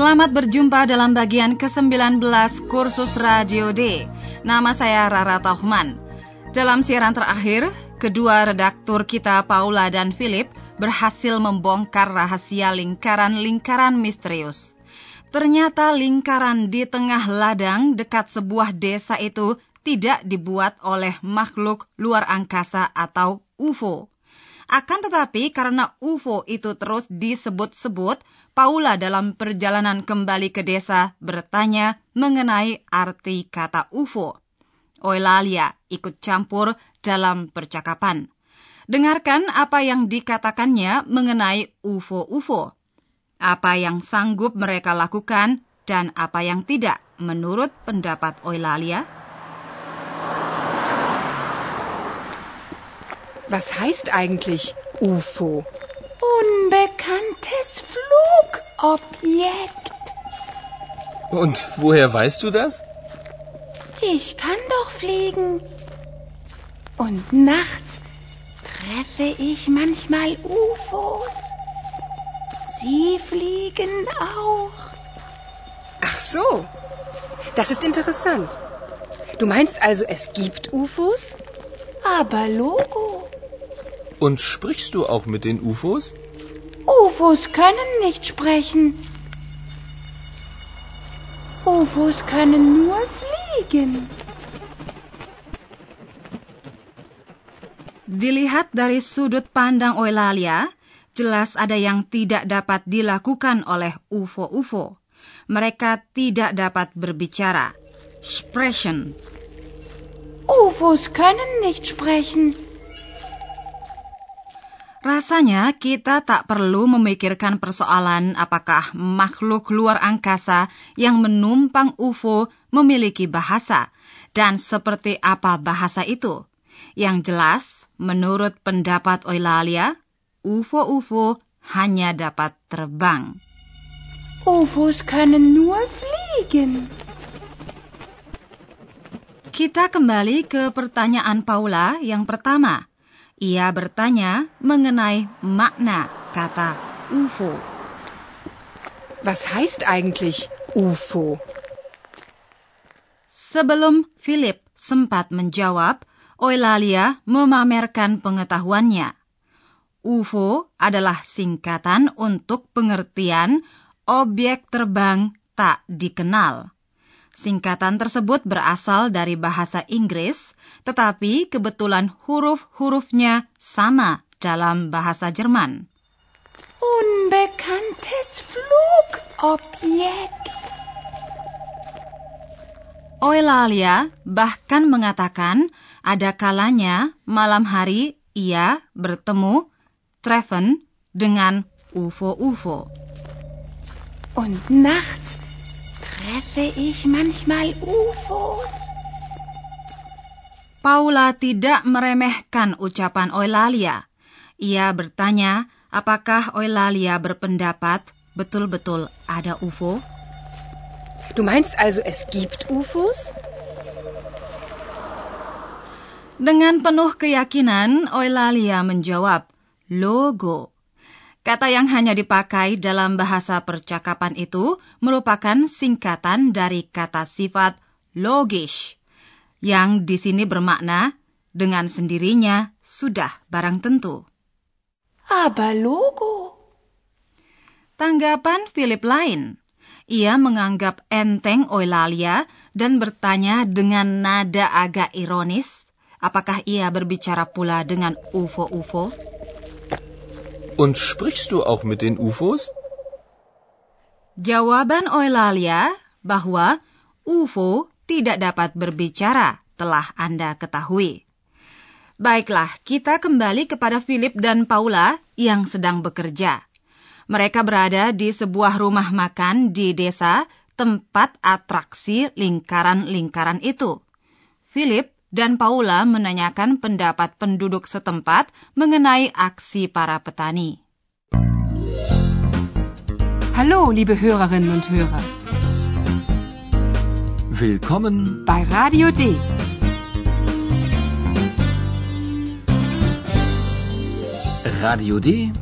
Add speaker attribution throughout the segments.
Speaker 1: Selamat berjumpa dalam bagian ke-19 kursus Radio D. Nama saya Rara Tauchman. Dalam siaran terakhir, kedua redaktur kita Paula dan Philip berhasil membongkar rahasia lingkaran-lingkaran misterius. Ternyata lingkaran di tengah ladang dekat sebuah desa itu tidak dibuat oleh makhluk luar angkasa atau UFO. Akan tetapi karena UFO itu terus disebut-sebut, Paula dalam perjalanan kembali ke desa bertanya mengenai arti kata UFO. Oilalia ikut campur dalam percakapan. Dengarkan apa yang dikatakannya mengenai UFO-UFO. Apa yang sanggup mereka lakukan dan apa yang tidak menurut pendapat Oilalia.
Speaker 2: Was heißt eigentlich UFO?
Speaker 3: Unbekanntes Flugobjekt.
Speaker 4: Und woher weißt du das?
Speaker 3: Ich kann doch fliegen. Und nachts treffe ich manchmal UFOs. Sie fliegen auch.
Speaker 2: Ach so. Das ist interessant. Du meinst also, es gibt UFOs?
Speaker 3: Aber Logo.
Speaker 4: Und sprichst du auch mit den UFOs?
Speaker 3: UFOs können nicht sprechen. UFOs können nur fliegen.
Speaker 1: Dilihat dari sudut pandang Eulalia, jelas ada yang tidak dapat dilakukan oleh UFO-UFO. Mereka tidak dapat berbicara. Sprechen.
Speaker 3: UFOs können nicht sprechen.
Speaker 1: Rasanya kita tak perlu memikirkan persoalan apakah makhluk luar angkasa yang menumpang UFO memiliki bahasa dan seperti apa bahasa itu. Yang jelas, menurut pendapat Eulalia, UFO-UFO hanya dapat terbang.
Speaker 3: UFOs können nur fliegen.
Speaker 1: Kita kembali ke pertanyaan Paula yang pertama. Ia bertanya mengenai makna kata UFO.
Speaker 2: Was heißt eigentlich UFO?
Speaker 1: Sebelum Philip sempat menjawab, Eulalia memamerkan pengetahuannya. UFO adalah singkatan untuk pengertian objek terbang tak dikenal. Singkatan tersebut berasal dari bahasa Inggris, tetapi kebetulan huruf-hurufnya sama dalam bahasa Jerman.
Speaker 3: Unbekanntes Flugobjekt.
Speaker 1: Eulalia bahkan mengatakan ada kalanya malam hari ia bertemu treffen dengan UFO-UFO.
Speaker 3: Und nachts treffe ich manchmal UFOs.
Speaker 1: Paula tidak meremehkan ucapan Eulalia. Ia bertanya apakah Eulalia berpendapat betul-betul ada UFO?
Speaker 2: Du meinst also, es gibt UFOs?
Speaker 1: Dengan penuh keyakinan, Eulalia menjawab, logo. Kata yang hanya dipakai dalam bahasa percakapan itu merupakan singkatan dari kata sifat logisch, yang di sini bermakna dengan sendirinya sudah barang tentu.
Speaker 3: Aber Logo.
Speaker 1: Tanggapan Philip lain. Ia menganggap enteng Eulalia dan bertanya dengan nada agak ironis, apakah ia berbicara pula dengan UFO-UFO?
Speaker 4: Und sprichst du auch mit den UFOs?
Speaker 1: Jawaban Eulalia bahwa UFO tidak dapat berbicara telah Anda ketahui. Baiklah, kita kembali kepada Philip dan Paula yang sedang bekerja. Mereka berada di sebuah rumah makan di desa, tempat atraksi lingkaran-lingkaran itu. Philip dan Paula menanyakan pendapat penduduk setempat mengenai aksi para petani.
Speaker 2: Hallo, liebe Hörerinnen und Hörer.
Speaker 4: Willkommen
Speaker 2: bei Radio D.
Speaker 4: Radio D.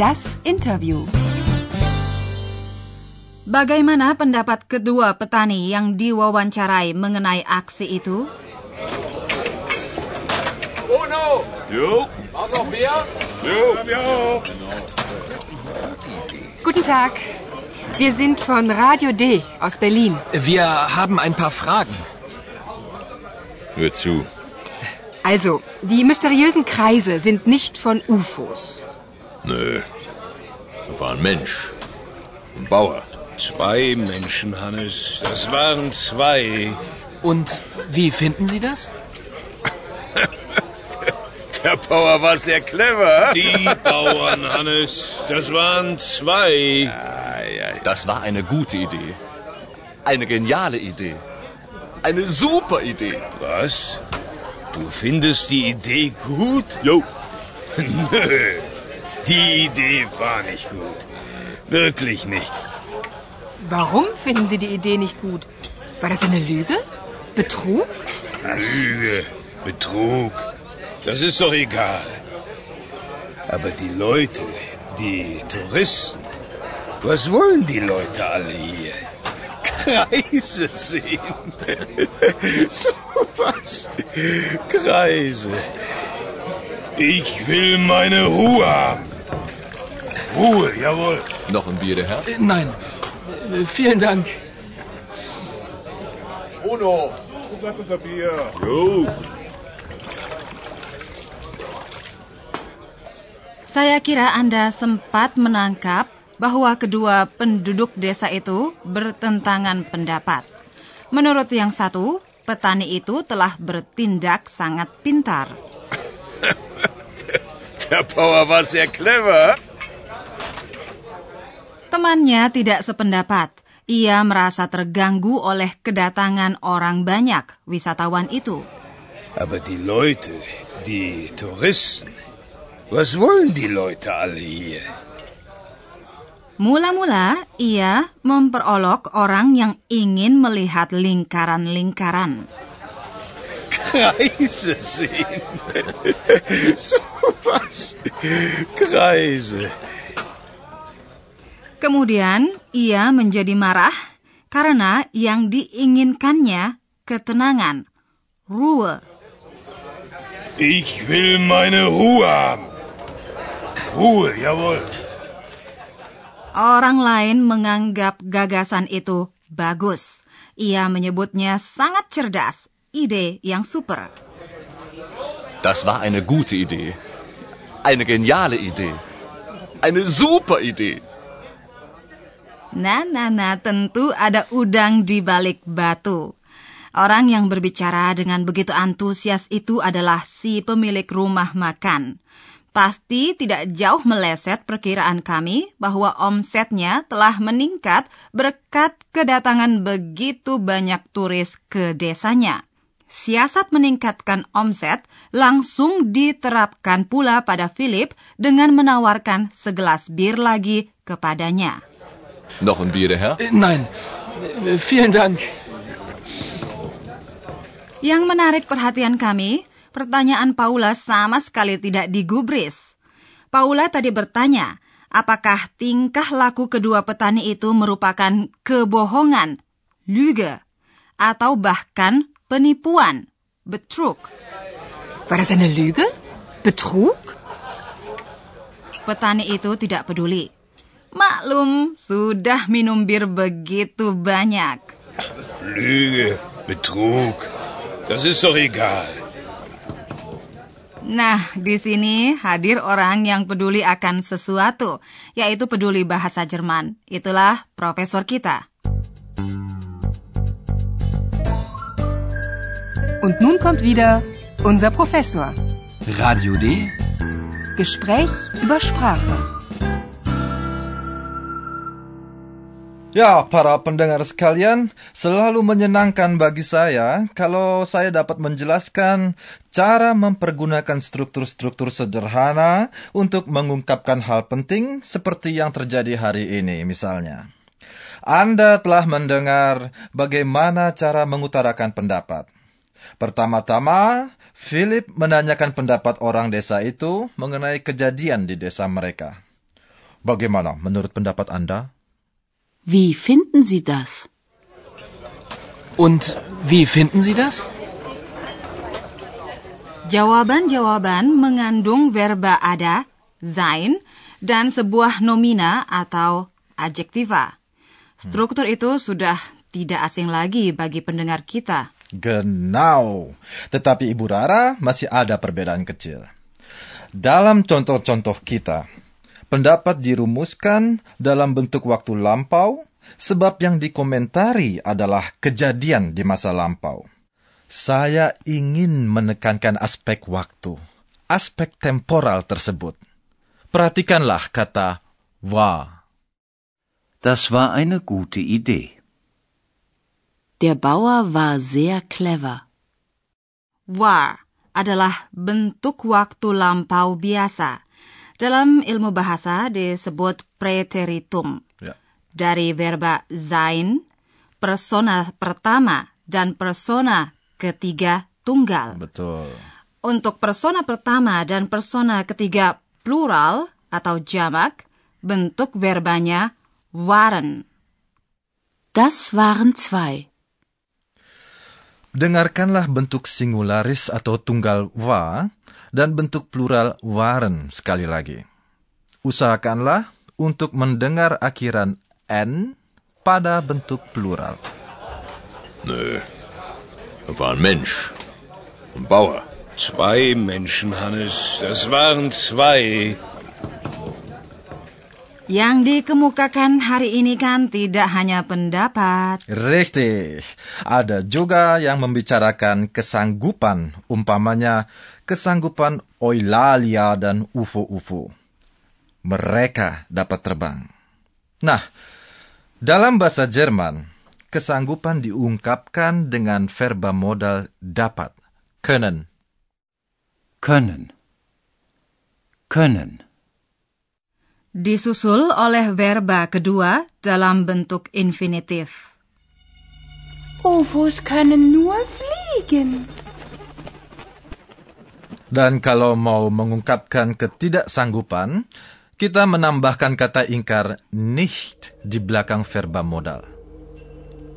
Speaker 2: Das Interview.
Speaker 1: Bagaimana pendapat kedua petani yang diwawancarai mengenai aksi itu?
Speaker 5: Bruno! Jo? Auch noch mehr? Jo.
Speaker 2: Guten Tag. Wir sind von Radio D aus Berlin.
Speaker 4: Wir haben ein paar Fragen.
Speaker 5: Hör zu.
Speaker 2: Also, die mysteriösen Kreise sind nicht von UFOs.
Speaker 5: Nö. Da war ein Mensch. Ein Bauer.
Speaker 6: Zwei Menschen, Hannes. Das waren zwei.
Speaker 4: Und wie finden Sie das?
Speaker 6: Der Bauer war sehr clever. Die Bauern, Hannes. Das waren zwei.
Speaker 4: Das war eine gute Idee. Eine geniale Idee. Eine super Idee.
Speaker 6: Was? Du findest die Idee gut? Jo. Nö. Die Idee war nicht gut. Wirklich nicht.
Speaker 2: Warum finden Sie die Idee nicht gut? War das eine Lüge? Betrug?
Speaker 6: Lüge, Betrug. Das ist doch egal. Aber die Leute, die Touristen, was wollen die Leute alle hier? Kreise sehen. so was. Kreise. Ich will meine Ruhe haben. Ruhe, jawohl.
Speaker 4: Noch ein Bier, der Herr? Nein. Äh, Vielen Dank.
Speaker 5: Bruno!
Speaker 6: Jo.
Speaker 1: Saya kira Anda sempat menangkap bahwa kedua penduduk desa itu bertentangan pendapat. Menurut yang satu, petani itu telah bertindak sangat pintar.
Speaker 6: Der Bauer war sehr clever.
Speaker 1: Temannya tidak sependapat. Ia merasa terganggu oleh kedatangan orang banyak wisatawan itu.
Speaker 6: Aber die Leute, die Touristen, was wollen die Leute alle hier?
Speaker 1: Mula-mula ia memperolok orang yang ingin melihat lingkaran-lingkaran.
Speaker 6: Kreise sehen. so was. Kreise.
Speaker 1: Kemudian ia menjadi marah karena yang diinginkannya ketenangan, Ruhe.
Speaker 6: Ich will meine Ruhe haben. Ruhe, jawohl.
Speaker 1: Orang lain menganggap gagasan itu bagus. Ia menyebutnya sangat cerdas, ide yang super.
Speaker 4: Das war eine gute Idee. Eine geniale Idee. Eine super Idee.
Speaker 1: Nah, nah, nah, tentu ada udang di balik batu. Orang yang berbicara dengan begitu antusias itu adalah si pemilik rumah makan. Pasti tidak jauh meleset perkiraan kami bahwa omsetnya telah meningkat berkat kedatangan begitu banyak turis ke desanya. Siasat meningkatkan omset langsung diterapkan pula pada Philip dengan menawarkan segelas bir lagi kepadanya.
Speaker 4: Noch ein Bier, Herr?
Speaker 7: Nein, vielen Dank.
Speaker 1: Yang menarik perhatian kami, pertanyaan Paula sama sekali tidak digubris. Paula tadi bertanya, apakah tingkah laku kedua petani itu merupakan kebohongan, lüge, atau bahkan penipuan, betrug.
Speaker 2: War das eine Lüge? Betrug?
Speaker 1: Petani itu tidak peduli. Maklum, sudah minum bir begitu banyak.
Speaker 6: Lüge, Betrug. Das ist doch egal.
Speaker 1: Nah, di sini hadir orang yang peduli akan sesuatu, yaitu peduli bahasa Jerman. Itulah profesor kita.
Speaker 2: Und nun kommt wieder unser Professor.
Speaker 7: Radio D.
Speaker 2: Gespräch über Sprache.
Speaker 8: Ya, para pendengar sekalian, selalu menyenangkan bagi saya kalau saya dapat menjelaskan cara mempergunakan struktur-struktur sederhana untuk mengungkapkan hal penting seperti yang terjadi hari ini misalnya. Anda telah mendengar bagaimana cara mengutarakan pendapat. Pertama-tama, Philip menanyakan pendapat orang desa itu mengenai kejadian di desa mereka. Bagaimana menurut pendapat Anda?
Speaker 9: Wie finden Sie das?
Speaker 7: Und wie finden Sie das?
Speaker 1: Jawaban-jawaban mengandung verba ada, sein, dan sebuah nomina atau adjektiva. Struktur itu sudah tidak asing lagi bagi pendengar kita.
Speaker 8: Genau. Tetapi Ibu Rara masih ada perbedaan kecil. Dalam contoh-contoh kita, pendapat dirumuskan dalam bentuk waktu lampau sebab yang dikomentari adalah kejadian di masa lampau. Saya ingin menekankan aspek waktu, aspek temporal tersebut. Perhatikanlah kata war.
Speaker 10: Das war eine gute Idee.
Speaker 9: Der Bauer war sehr clever.
Speaker 1: War adalah bentuk waktu lampau biasa dalam ilmu bahasa disebut preteritum.
Speaker 8: Ya.
Speaker 1: Dari verba sein, persona pertama dan persona ketiga tunggal.
Speaker 8: Betul.
Speaker 1: Untuk persona pertama dan persona ketiga plural atau jamak, bentuk verbanya waren.
Speaker 9: Das waren zwei.
Speaker 8: Dengarkanlah bentuk singularis atau tunggal war dan bentuk plural waren sekali lagi. Usahakanlah untuk mendengar akhiran n pada bentuk plural.
Speaker 5: Nö. Da war ein Mensch. Ein Bauer.
Speaker 6: Zwei Menschen, Hannes. Das waren zwei.
Speaker 1: Yang dikemukakan hari ini kan tidak hanya pendapat.
Speaker 8: Richtig. Ada juga yang membicarakan kesanggupan, umpamanya kesanggupan Eulalia dan UFO-UFO. Mereka dapat terbang. Nah, dalam bahasa Jerman, kesanggupan diungkapkan dengan verba modal dapat, können.
Speaker 10: Können. Können.
Speaker 1: Disusul oleh verba kedua dalam bentuk infinitif.
Speaker 3: UFOs können nur fliegen.
Speaker 8: Dan kalau mau mengungkapkan ketidaksanggupan, kita menambahkan kata ingkar nicht di belakang verba modal.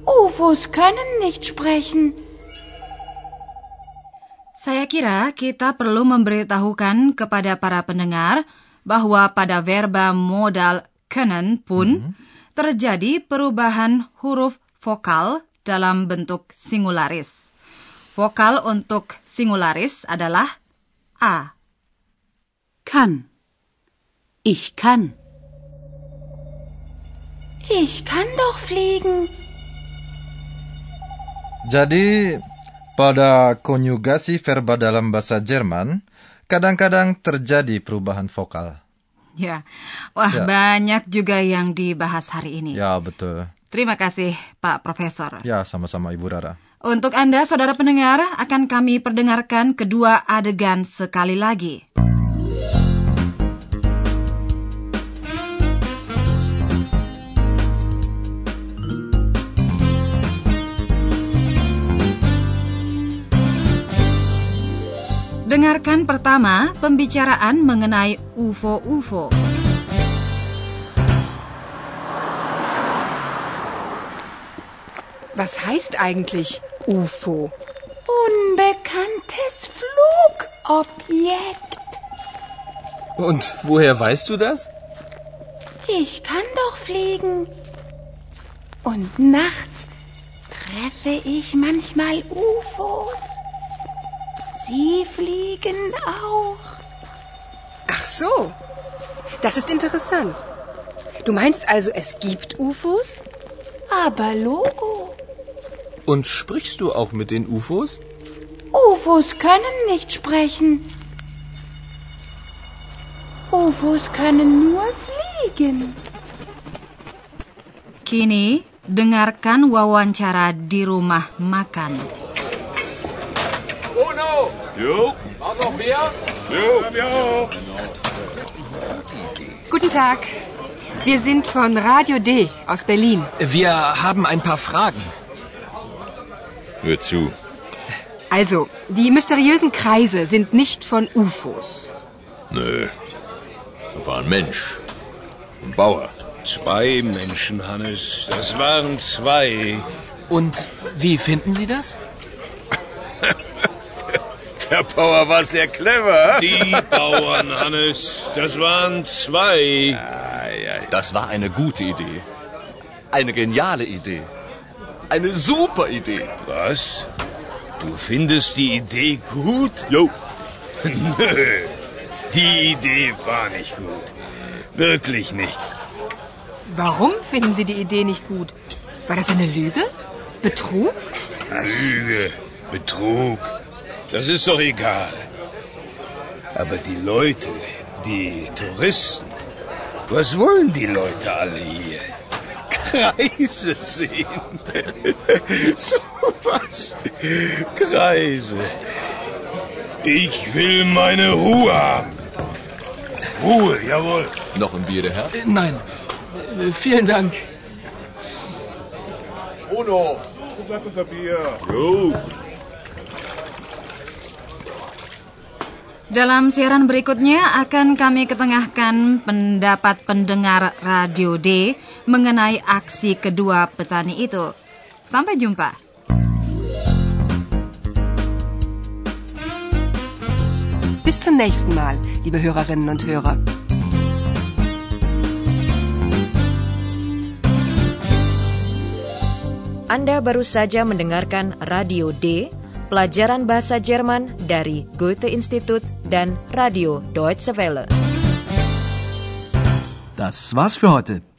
Speaker 3: UFOs können nicht sprechen.
Speaker 1: Saya kira kita perlu memberitahukan kepada para pendengar bahwa pada verba modal können pun terjadi perubahan huruf vokal dalam bentuk singularis. Vokal untuk singularis adalah A.
Speaker 9: Kann. Ich kann.
Speaker 3: Ich kann doch fliegen.
Speaker 8: Jadi, pada konjugasi verba dalam bahasa Jerman, kadang-kadang terjadi perubahan vokal.
Speaker 1: Ya, wah
Speaker 8: Ya.
Speaker 1: banyak juga yang dibahas hari ini.
Speaker 8: Ya, betul.
Speaker 1: Terima kasih Pak Profesor.
Speaker 8: Ya, sama-sama Ibu Rara.
Speaker 1: Untuk Anda, saudara pendengar, akan kami perdengarkan kedua adegan sekali lagi. Dengarkan pertama pembicaraan mengenai UFO-UFO.
Speaker 2: Was heißt eigentlich UFO?
Speaker 3: Unbekanntes Flugobjekt.
Speaker 7: Und woher weißt du das?
Speaker 3: Ich kann doch fliegen. Und nachts treffe ich manchmal UFOs. Sie fliegen auch.
Speaker 2: Ach so. Das ist interessant. Du meinst also, es gibt UFOs?
Speaker 3: Aber Logo.
Speaker 7: Und sprichst du auch mit den UFOs?
Speaker 3: UFOs können nicht sprechen. UFOs können nur fliegen.
Speaker 1: Kini, dengarkan wawancara di rumah makan.
Speaker 11: Uno!
Speaker 6: Jo.
Speaker 11: Auch noch Bier?
Speaker 6: Jo, ja.
Speaker 2: Guten Tag. Wir sind von Radio D aus Berlin.
Speaker 7: Wir haben ein paar Fragen.
Speaker 5: Hör zu.
Speaker 2: Also, die mysteriösen Kreise sind nicht von UFOs.
Speaker 5: Nö. Da war ein Mensch. Ein Bauer.
Speaker 6: Zwei Menschen, Hannes. Das waren zwei.
Speaker 7: Und wie finden Sie das?
Speaker 6: Der Bauer war sehr clever. Die Bauern, Hannes. Das waren zwei.
Speaker 4: Das war eine gute Idee. Eine geniale Idee. Eine super Idee.
Speaker 6: Was? Du findest die Idee gut? Jo. Nö. Die Idee war nicht gut. Wirklich nicht.
Speaker 2: Warum finden Sie die Idee nicht gut? War das eine Lüge? Betrug?
Speaker 6: Lüge, Betrug. Das ist doch egal. Aber die Leute, die Touristen, was wollen die Leute alle hier? Kreise sehen. so was. Kreise. Ich will meine Ruhe haben. Ruhe, jawohl.
Speaker 4: Noch ein Bier, der Herr?
Speaker 7: Nein. Vielen Dank.
Speaker 11: Uno!
Speaker 6: Jo.
Speaker 1: Dalam siaran berikutnya akan kami ketengahkan pendapat pendengar Radio D mengenai aksi kedua petani itu. Sampai jumpa.
Speaker 2: Bis zum nächsten Mal, liebe Hörerinnen und Hörer.
Speaker 12: Anda baru saja mendengarkan Radio D, pelajaran bahasa Jerman dari Goethe Institut dan Radio Deutsche Welle.
Speaker 13: Das war's für heute.